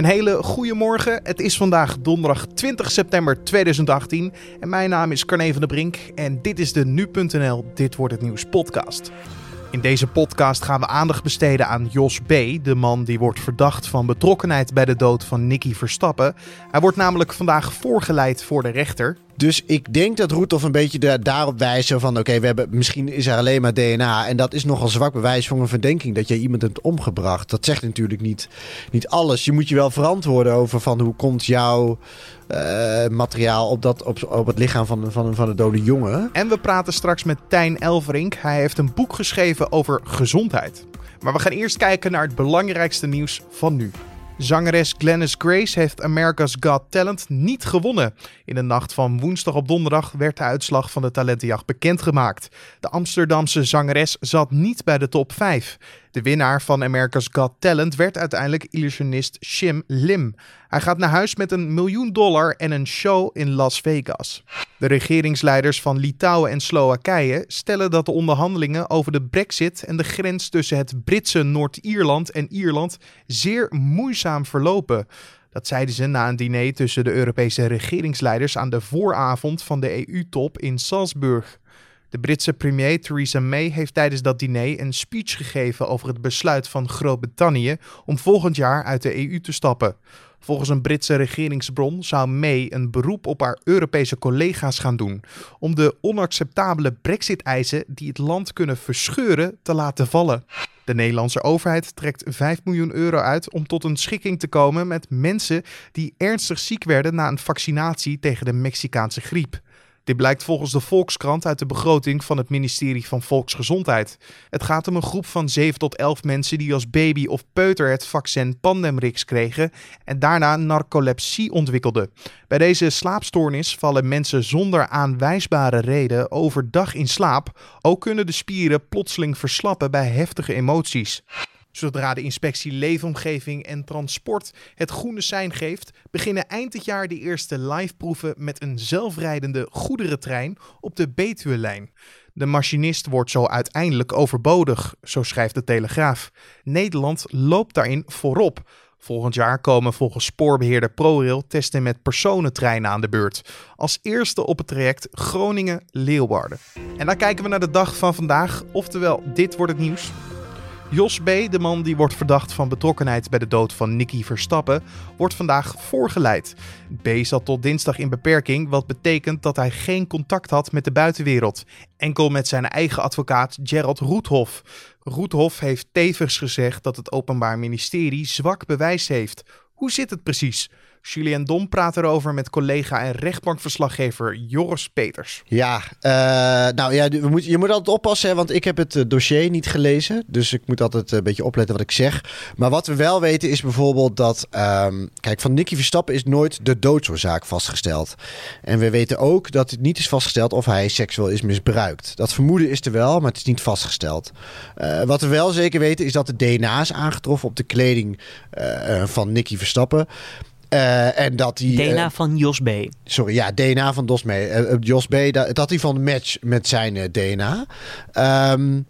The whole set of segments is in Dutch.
Een hele goede morgen. Het is vandaag donderdag 20 september 2018 en mijn naam is Carne van der Brink en dit is de nu.nl Dit wordt het nieuws podcast. In deze podcast gaan we aandacht besteden aan Jos B., de man die wordt verdacht van betrokkenheid bij de dood van Nicky Verstappen. Hij wordt namelijk vandaag voorgeleid voor de rechter. Dus ik denk dat Roethoff een beetje daarop wijst van... oké, we hebben misschien is er alleen maar DNA... en dat is nogal zwak bewijs voor een verdenking... dat jij iemand hebt omgebracht. Dat zegt natuurlijk niet, niet alles. Je moet je wel verantwoorden over van hoe komt jouw uh, materiaal... op, dat, op, op het lichaam van, van, van de dode jongen. En we praten straks met Tijn Elverink. Hij heeft een boek geschreven over gezondheid. Maar we gaan eerst kijken naar het belangrijkste nieuws van nu. Zangeres Glennis Grace heeft America's Got Talent niet gewonnen. In de nacht van woensdag op donderdag werd de uitslag van de talentenjacht bekendgemaakt. De Amsterdamse zangeres zat niet bij de top 5. De winnaar van America's Got Talent werd uiteindelijk illusionist Shim Lim. Hij gaat naar huis met een miljoen dollar en een show in Las Vegas. De regeringsleiders van Litouwen en Slowakije stellen dat de onderhandelingen over de brexit en de grens tussen het Britse Noord-Ierland en Ierland zeer moeizaam verlopen. Dat zeiden ze na een diner tussen de Europese regeringsleiders aan de vooravond van de EU-top in Salzburg. De Britse premier Theresa May heeft tijdens dat diner een speech gegeven over het besluit van Groot-Brittannië om volgend jaar uit de EU te stappen. Volgens een Britse regeringsbron zou May een beroep op haar Europese collega's gaan doen om de onacceptabele Brexit-eisen die het land kunnen verscheuren te laten vallen. De Nederlandse overheid trekt 5 miljoen euro uit om tot een schikking te komen met mensen die ernstig ziek werden na een vaccinatie tegen de Mexicaanse griep. Dit blijkt volgens de Volkskrant uit de begroting van het ministerie van Volksgezondheid. Het gaat om een groep van 7 tot 11 mensen die als baby of peuter het vaccin Pandemrix kregen en daarna narcolepsie ontwikkelden. Bij deze slaapstoornis vallen mensen zonder aanwijsbare reden overdag in slaap. Ook kunnen de spieren plotseling verslappen bij heftige emoties. Zodra de inspectie Leefomgeving en Transport het groene sein geeft, beginnen eind dit jaar de eerste liveproeven met een zelfrijdende goederentrein op de Betuwe-lijn. De machinist wordt zo uiteindelijk overbodig, zo schrijft de Telegraaf. Nederland loopt daarin voorop. Volgend jaar komen volgens spoorbeheerder ProRail testen met personentreinen aan de beurt. Als eerste op het traject Groningen-Leeuwarden. En dan kijken we naar de dag van vandaag, oftewel dit wordt het nieuws. Jos B., de man die wordt verdacht van betrokkenheid bij de dood van Nicky Verstappen, wordt vandaag voorgeleid. B. zat tot dinsdag in beperking, wat betekent dat hij geen contact had met de buitenwereld. Enkel met zijn eigen advocaat Gerald Roethoff. Roethoff heeft tevens gezegd dat het Openbaar Ministerie zwak bewijs heeft. Hoe zit het precies? Julien Dom praat erover met collega en rechtbankverslaggever Joris Peters. Ja, uh, nou ja, we moet, je moet altijd oppassen, want ik heb het eh, dossier niet gelezen. Dus ik moet altijd een beetje opletten wat ik zeg. Maar wat we wel weten is bijvoorbeeld dat... Um, kijk, van Nicky Verstappen is nooit de doodsoorzaak vastgesteld. En we weten ook dat het niet is vastgesteld of hij seksueel is misbruikt. Dat vermoeden is er wel, maar het is niet vastgesteld. Wat we wel zeker weten is dat de DNA is aangetroffen op de kleding van Nicky Verstappen... Uh, en dat die, DNA uh, van Jos B. Sorry, ja, DNA van Dos B. Uh, Jos B, dat, dat hij van match met zijn DNA. Um,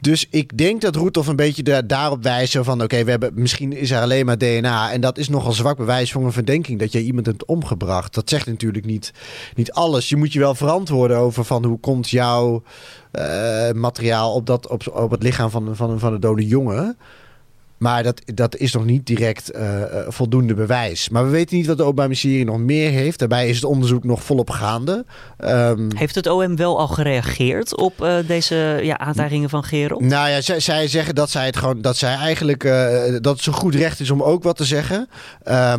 dus ik denk dat Roethoff een beetje de, daarop wijst van... oké, we hebben misschien is er alleen maar DNA... en dat is nogal zwak bewijs voor een verdenking... dat jij iemand hebt omgebracht. Dat zegt natuurlijk niet, niet alles. Je moet je wel verantwoorden over van... hoe komt jouw materiaal op, dat, op, op het lichaam van, van, van de dode jongen... Maar dat, dat is nog niet direct uh, voldoende bewijs. Maar we weten niet wat de Openbaar Ministerie nog meer heeft. Daarbij is het onderzoek nog volop gaande. Um, heeft het OM wel al gereageerd op uh, deze ja, aantijgingen van Gerald? Nou ja, zij, zij, zeggen dat zij het gewoon dat zij eigenlijk dat het zo goed recht is om ook wat te zeggen.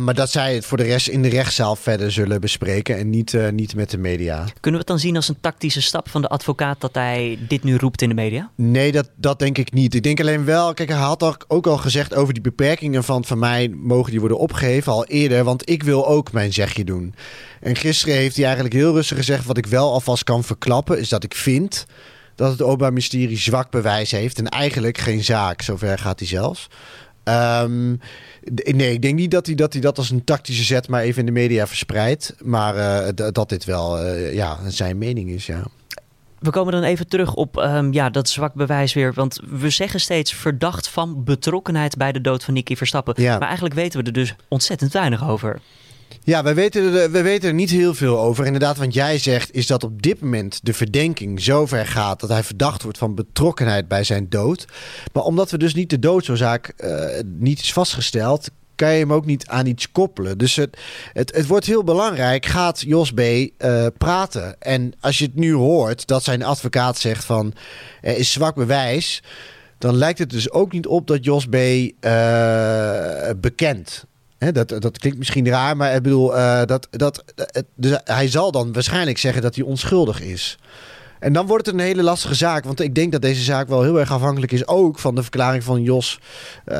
maar dat zij het voor de rest in de rechtszaal verder zullen bespreken en niet, niet met de media. Kunnen we het dan zien als een tactische stap van de advocaat dat hij dit nu roept in de media? Nee, dat, dat denk ik niet. Ik denk alleen wel, kijk, hij had ook al gezegd gezegd over die beperkingen van van mij mogen die worden opgegeven al eerder, want ik wil ook mijn zegje doen. En gisteren heeft hij eigenlijk heel rustig gezegd wat ik wel alvast kan verklappen is dat ik vind dat het Openbaar Ministerie zwak bewijs heeft en eigenlijk geen zaak. Zover gaat hij zelfs. Um, nee, ik denk niet dat hij, dat hij dat als een tactische zet maar even in de media verspreidt. Maar uh, dat dit wel uh, ja, zijn mening is, ja. We komen dan even terug op ehm, ja, dat zwak bewijs weer. Want we zeggen steeds verdacht van betrokkenheid bij de dood van Nicky Verstappen. Ja. Maar eigenlijk weten we er dus ontzettend weinig over. Ja, we weten, er, we weten er niet heel veel over. Inderdaad, wat jij zegt is dat op dit moment de verdenking zo ver gaat dat hij verdacht wordt van betrokkenheid bij zijn dood. Maar omdat we dus niet de doodsoorzaak eh, niet is vastgesteld, kan je hem ook niet aan iets koppelen. Dus het, het, het wordt heel belangrijk. Gaat Jos B. eh, praten? En als je het nu hoort dat zijn advocaat zegt van er is zwak bewijs. Dan lijkt het dus ook niet op dat Jos B. eh, bekend. Hè, dat, dat klinkt misschien raar, maar ik bedoel, eh, dat, dat, dus hij zal dan waarschijnlijk zeggen dat hij onschuldig is. En dan wordt het een hele lastige zaak. Want ik denk dat deze zaak wel heel erg afhankelijk is ook van de verklaring van Jos,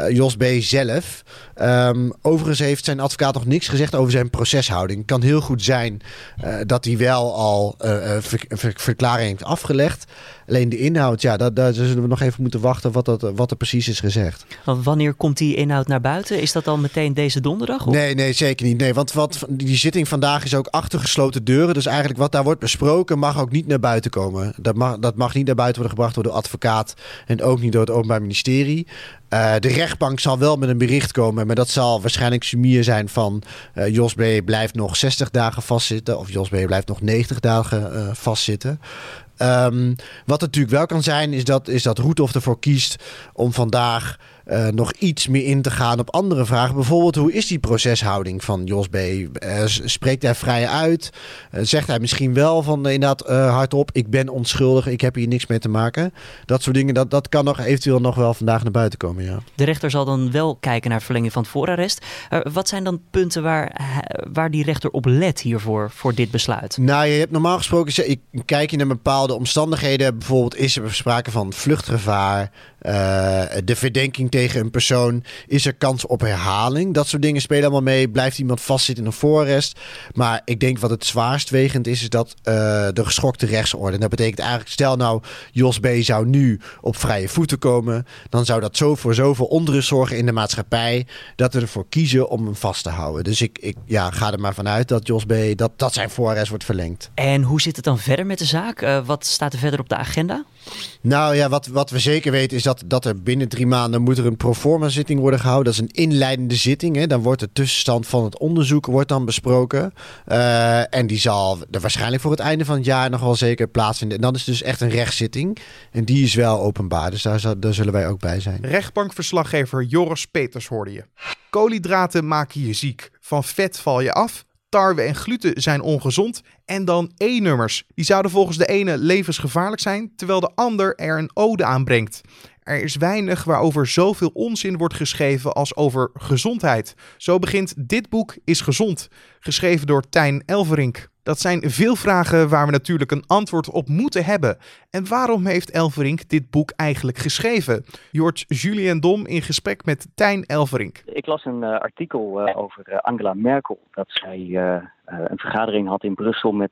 Jos B. zelf. Ehm, overigens heeft zijn advocaat nog niks gezegd over zijn proceshouding. Het kan heel goed zijn eh, dat hij wel al ver- ver- verklaring heeft afgelegd. Alleen de inhoud, ja, daar, daar zullen we nog even moeten wachten wat, dat, wat er precies is gezegd. Wanneer komt die inhoud naar buiten? Is dat al meteen deze donderdag? Of? Nee, nee, zeker niet. Nee, want wat, die zitting vandaag is ook achter gesloten deuren. Dus eigenlijk wat daar wordt besproken mag ook niet naar buiten komen. Dat mag, dat mag niet naar buiten worden gebracht door de advocaat en ook niet door het Openbaar Ministerie. Eh, de rechtbank zal wel met een bericht komen, maar dat zal waarschijnlijk sumier zijn van eh, Jos B. blijft nog 60 dagen vastzitten of Jos B. blijft nog 90 dagen eh, vastzitten. Ehm, wat natuurlijk wel kan zijn, is dat, is dat Roethoff ervoor kiest om vandaag eh, nog iets meer in te gaan op andere vragen. Bijvoorbeeld, hoe is die proceshouding van Jos B? Eh, spreekt hij vrij uit? Eh, zegt hij misschien wel van inderdaad hardop, ik ben onschuldig, ik heb hier niks mee te maken. Dat soort dingen, dat, dat kan nog eventueel nog wel vandaag naar buiten komen, ja. De rechter zal dan wel kijken naar verlenging van het voorarrest. Wat zijn dan punten waar, waar die rechter op let hiervoor, voor dit besluit? Nou, je hebt normaal gesproken, ik- kijk je naar bepaalde omstandigheden. Bijvoorbeeld is er sprake van vluchtgevaar, eh, de verdenking tegen een persoon, is er kans op herhaling. Dat soort dingen spelen allemaal mee. Blijft iemand vastzitten in een voorarrest. Maar ik denk wat het zwaarst wegend is, is dat eh, de geschokte rechtsorde. Dat betekent eigenlijk, stel nou, Jos B. zou nu op vrije voeten komen, dan zou dat zo voor zoveel onrust zorgen in de maatschappij, dat we ervoor kiezen om hem vast te houden. Dus ik, ik ja, ga er maar vanuit dat Jos B. dat, dat zijn voorarrest wordt verlengd. En hoe zit het dan verder met de zaak? Eh, wat staat er verder op de agenda? Nou ja, wat, wat we zeker weten is dat, dat er binnen drie maanden moet er een proforma zitting worden gehouden. Dat is een inleidende zitting. Hè. Dan wordt de tussenstand van het onderzoek wordt dan besproken. Eh, en die zal er waarschijnlijk voor het einde van het jaar nog wel zeker plaatsvinden. En dan is het dus echt een rechtszitting. En die is wel openbaar. Dus daar zullen wij ook bij zijn. Rechtbankverslaggever Joris Peters hoorde je. Koolhydraten maken je ziek. Van vet val je af. Tarwe en gluten zijn ongezond. En dan E-nummers. Die zouden volgens de ene levensgevaarlijk zijn, terwijl de ander er een ode aan brengt. Er is weinig waarover zoveel onzin wordt geschreven als over gezondheid. Zo begint dit boek Is Gezond, geschreven door Tijn Elverink. Dat zijn veel vragen waar we natuurlijk een antwoord op moeten hebben. En waarom heeft Elverink dit boek eigenlijk geschreven? Hoort Julien Dom in gesprek met Tijn Elverink. Ik las een eh, artikel eh, over eh, Angela Merkel. Dat zij een vergadering had in Brussel met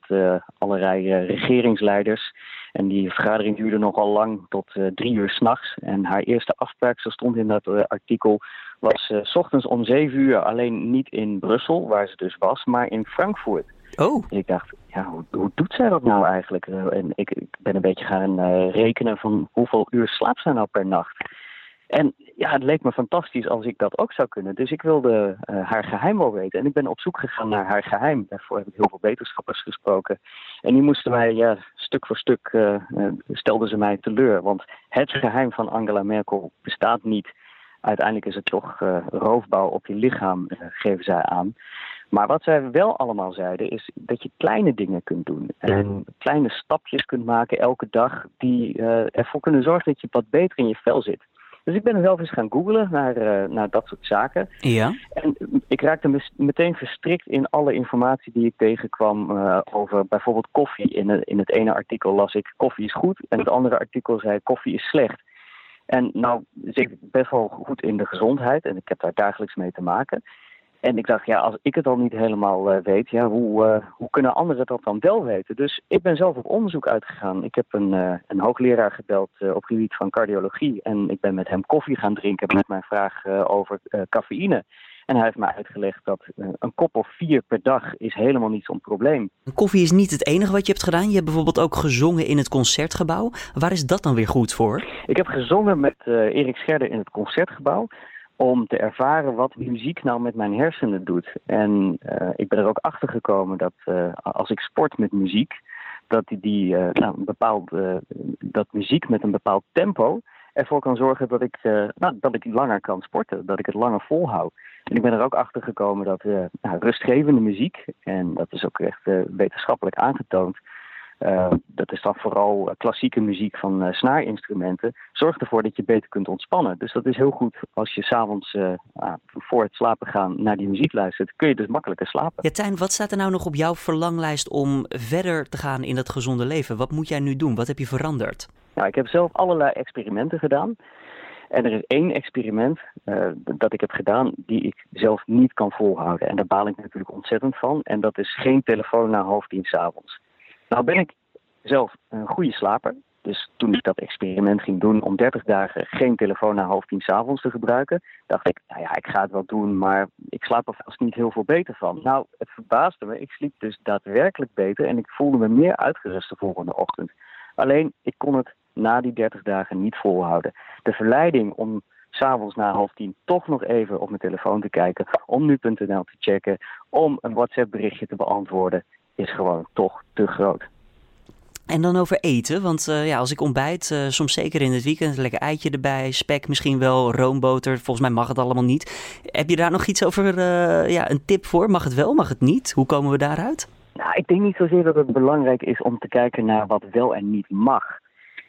allerlei regeringsleiders. En die vergadering duurde nogal lang, tot drie uur s'nachts. En haar eerste afspraak, zo stond in dat artikel, was s ochtends om zeven uur. Alleen niet in Brussel, waar ze dus was, maar in Frankfurt. Oh, ik dacht, ja, hoe, doet zij dat nou eigenlijk? Eh, En ik, ik ben een beetje gaan eh, rekenen van hoeveel uur slaapt zij nou per nacht. En ja, het leek me fantastisch als ik dat ook zou kunnen. Dus ik wilde eh, haar geheim wel weten. En ik ben op zoek gegaan naar haar geheim. Daarvoor heb ik heel veel wetenschappers gesproken. En die moesten mij, ja, stuk voor stuk, eh, stelden ze mij teleur. Want het geheim van Angela Merkel bestaat niet. Uiteindelijk is het toch roofbouw op je lichaam, geven zij aan. Maar wat zij wel allemaal zeiden, is dat je kleine dingen kunt doen. En kleine stapjes kunt maken elke dag die eh, ervoor kunnen zorgen dat je wat beter in je vel zit. Dus ik ben er zelf eens gaan googlen naar, eh, naar dat soort zaken. ja. En ik raakte meteen verstrikt in alle informatie die ik tegenkwam eh, over bijvoorbeeld koffie. In, het- in het ene artikel las ik koffie is goed en het andere artikel zei koffie is slecht. En nou zit ik best wel goed in de gezondheid en ik heb daar dagelijks mee te maken. En ik dacht, ja, als ik het al niet helemaal eh, weet, ja, hoe, eh, hoe kunnen anderen dat dan wel weten? Dus ik ben zelf op onderzoek uitgegaan. Ik heb een, eh, een hoogleraar gebeld op het gebied van cardiologie. En ik ben met hem koffie gaan drinken met mijn vraag over cafeïne. En hij heeft mij uitgelegd dat een kop of vier per dag is helemaal niet zo'n probleem. Koffie is niet het enige wat je hebt gedaan. Je hebt bijvoorbeeld ook gezongen in het concertgebouw. Waar is dat dan weer goed voor? Ik heb gezongen met Erik Scherder in het concertgebouw om te ervaren wat muziek nou met mijn hersenen doet. En uh, ik ben er ook achter gekomen dat uh, als ik sport met muziek, dat, die, die, uh, nou, een bepaald, dat muziek met een bepaald tempo ervoor kan zorgen dat ik, nou, dat ik langer kan sporten, dat ik het langer volhoud. En ik ben er ook achter gekomen dat nou, rustgevende muziek, en dat is ook echt wetenschappelijk aangetoond, uh, dat is dan vooral klassieke muziek van uh, snaarinstrumenten. Zorgt ervoor dat je beter kunt ontspannen. Dus dat is heel goed als je s'avonds uh, voor het slapen gaan naar die muziek luistert. Kun je dus makkelijker slapen. Ja, Tijn, wat staat er nou nog op jouw verlanglijst om verder te gaan in dat gezonde leven? Wat moet jij nu doen? Wat heb je veranderd? Nou, ik heb zelf allerlei experimenten gedaan. En er is één experiment dat ik heb gedaan die ik zelf niet kan volhouden. En daar baal ik natuurlijk ontzettend van. En dat is geen telefoon na half tien s'avonds. Nou ben ik zelf een goede slaper. Dus toen ik dat experiment ging doen om 30 dagen geen telefoon na half tien s'avonds te gebruiken, dacht ik, nou ja, ik ga het wel doen, maar ik slaap er vast niet heel veel beter van. Nou, het verbaasde me. Ik sliep dus daadwerkelijk beter en ik voelde me meer uitgerust de volgende ochtend. Alleen, ik kon het na die 30 dagen niet volhouden. De verleiding om s'avonds na half tien toch nog even op mijn telefoon te kijken, om nu.nl te checken, om een WhatsApp berichtje te beantwoorden, is gewoon toch te groot. En dan over eten, want uh, ja, als ik ontbijt, uh, soms zeker in het weekend, lekker eitje erbij, spek misschien wel, roomboter, volgens mij mag het allemaal niet. Heb je daar nog iets over, uh, ja, een tip voor? Mag het wel, mag het niet? Hoe komen we daaruit? Nou, ik denk niet zozeer dat het belangrijk is om te kijken naar wat wel en niet mag.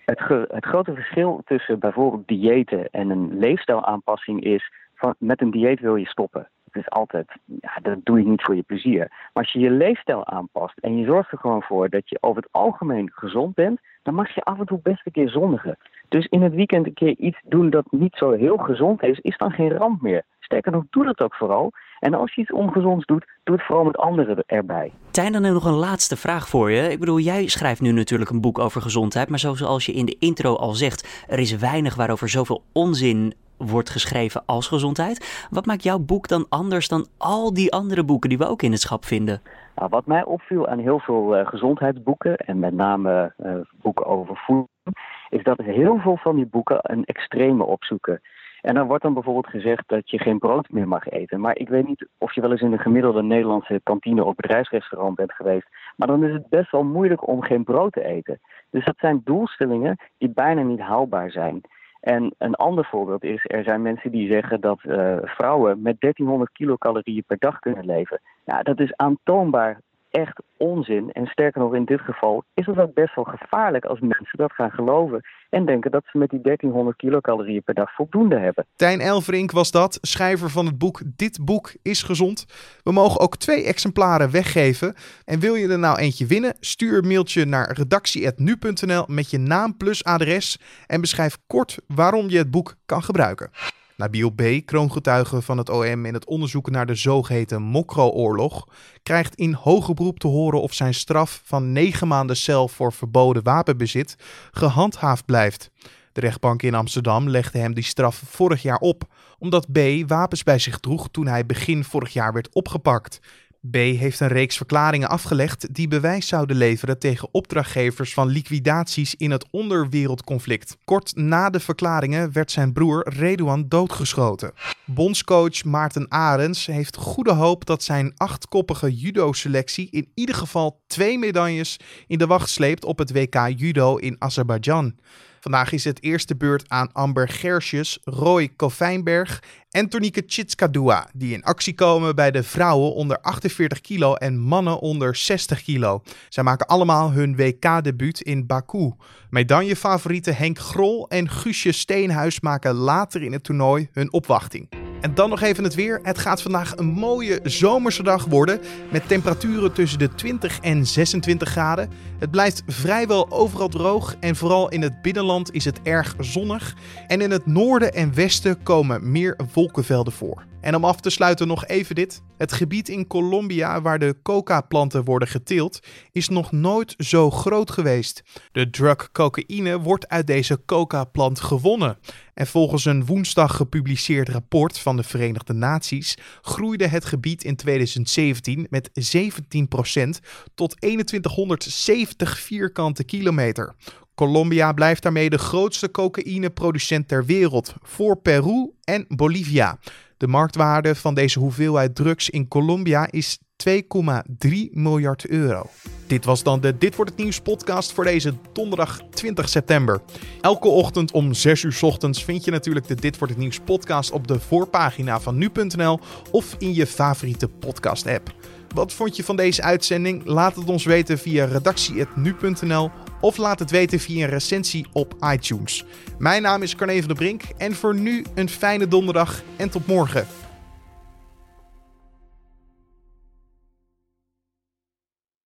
Het, het grote verschil tussen bijvoorbeeld diëten en een leefstijlaanpassing is, van, met een dieet wil je stoppen. Het is altijd, ja, dat doe je niet voor je plezier. Maar als je je leefstijl aanpast en je zorgt er gewoon voor dat je over het algemeen gezond bent, dan mag je af en toe best een keer zondigen. Dus in het weekend een keer iets doen dat niet zo heel gezond is, is dan geen ramp meer. Sterker nog, doe dat ook vooral. En als je iets ongezonds doet, doe het vooral met anderen erbij. Tijn, dan nog een laatste vraag voor je. Ik bedoel, jij schrijft nu natuurlijk een boek over gezondheid, maar zoals je in de intro al zegt, er is weinig waarover zoveel onzin wordt geschreven als gezondheid. Wat maakt jouw boek dan anders dan al die andere boeken die we ook in het schap vinden? Nou, wat mij opviel aan heel veel uh, gezondheidsboeken, en met name uh, boeken over voeding, is dat heel veel van die boeken een extreme opzoeken. En dan wordt dan bijvoorbeeld gezegd dat je geen brood meer mag eten. Maar ik weet niet of je wel eens in een gemiddelde Nederlandse kantine of bedrijfsrestaurant bent geweest. Maar dan is het best wel moeilijk om geen brood te eten. Dus dat zijn doelstellingen die bijna niet haalbaar zijn. En een ander voorbeeld is, er zijn mensen die zeggen dat uh, vrouwen met 1300 kilocalorieën per dag kunnen leven. Ja, dat is aantoonbaar echt onzin. En sterker nog, in dit geval is het ook best wel gevaarlijk als mensen dat gaan geloven en denken dat ze met die 1300 kilocalorieën per dag voldoende hebben. Tijn Elverink was dat, schrijver van het boek Dit boek is gezond. We mogen ook twee exemplaren weggeven. En wil je er nou eentje winnen? Stuur een mailtje naar redactie.nu.nl met je naam plus adres en beschrijf kort waarom je het boek kan gebruiken. Nabil B., kroongetuige van het OM in het onderzoek naar de zogeheten Mokro-oorlog, krijgt in hoger beroep te horen of zijn straf van negen maanden cel voor verboden wapenbezit gehandhaafd blijft. De rechtbank in Amsterdam legde hem die straf vorig jaar op, omdat B. wapens bij zich droeg toen hij begin vorig jaar werd opgepakt. B heeft een reeks verklaringen afgelegd die bewijs zouden leveren tegen opdrachtgevers van liquidaties in het onderwereldconflict. Kort na de verklaringen werd zijn broer Redouan doodgeschoten. Bondscoach Maarten Arends heeft goede hoop dat zijn achtkoppige judo-selectie in ieder geval twee medailles in de wacht sleept op het WK Judo in Azerbeidzjan. Vandaag is het eerste beurt aan Amber Gersjes, Roy Kovijnberg en Tonieke Chitskadua, die in actie komen bij de vrouwen onder 48 kilo en mannen onder 60 kilo. Zij maken allemaal hun WK-debuut in Baku. Medaillefavorieten Henk Grol en Guusje Steenhuis maken later in het toernooi hun opwachting. En dan nog even het weer. Het gaat vandaag een mooie zomerse dag worden. Met temperaturen tussen de 20 en 26 graden. Het blijft vrijwel overal droog. En vooral in het binnenland is het erg zonnig. En in het noorden en westen komen meer wolkenvelden voor. En om af te sluiten nog even dit. Het gebied in Colombia waar de coca-planten worden geteeld is nog nooit zo groot geweest. De drug cocaïne wordt uit deze coca-plant gewonnen. En volgens een woensdag gepubliceerd rapport van de Verenigde Naties groeide het gebied in 2017 met 17% tot 2170 vierkante kilometer. Colombia blijft daarmee de grootste cocaïneproducent ter wereld, voor Peru en Bolivia. De marktwaarde van deze hoeveelheid drugs in Colombia is 2,3 miljard euro. Dit was dan de Dit wordt het nieuws podcast voor deze donderdag 20 september. Elke ochtend om 6 uur ochtends vind je natuurlijk de Dit wordt het nieuws podcast op de voorpagina van nu.nl of in je favoriete podcast app. Wat vond je van deze uitzending? Laat het ons weten via redactie.nu.nl of laat het weten via een recensie op iTunes. Mijn naam is Carne van der Brink en voor nu een fijne donderdag en tot morgen.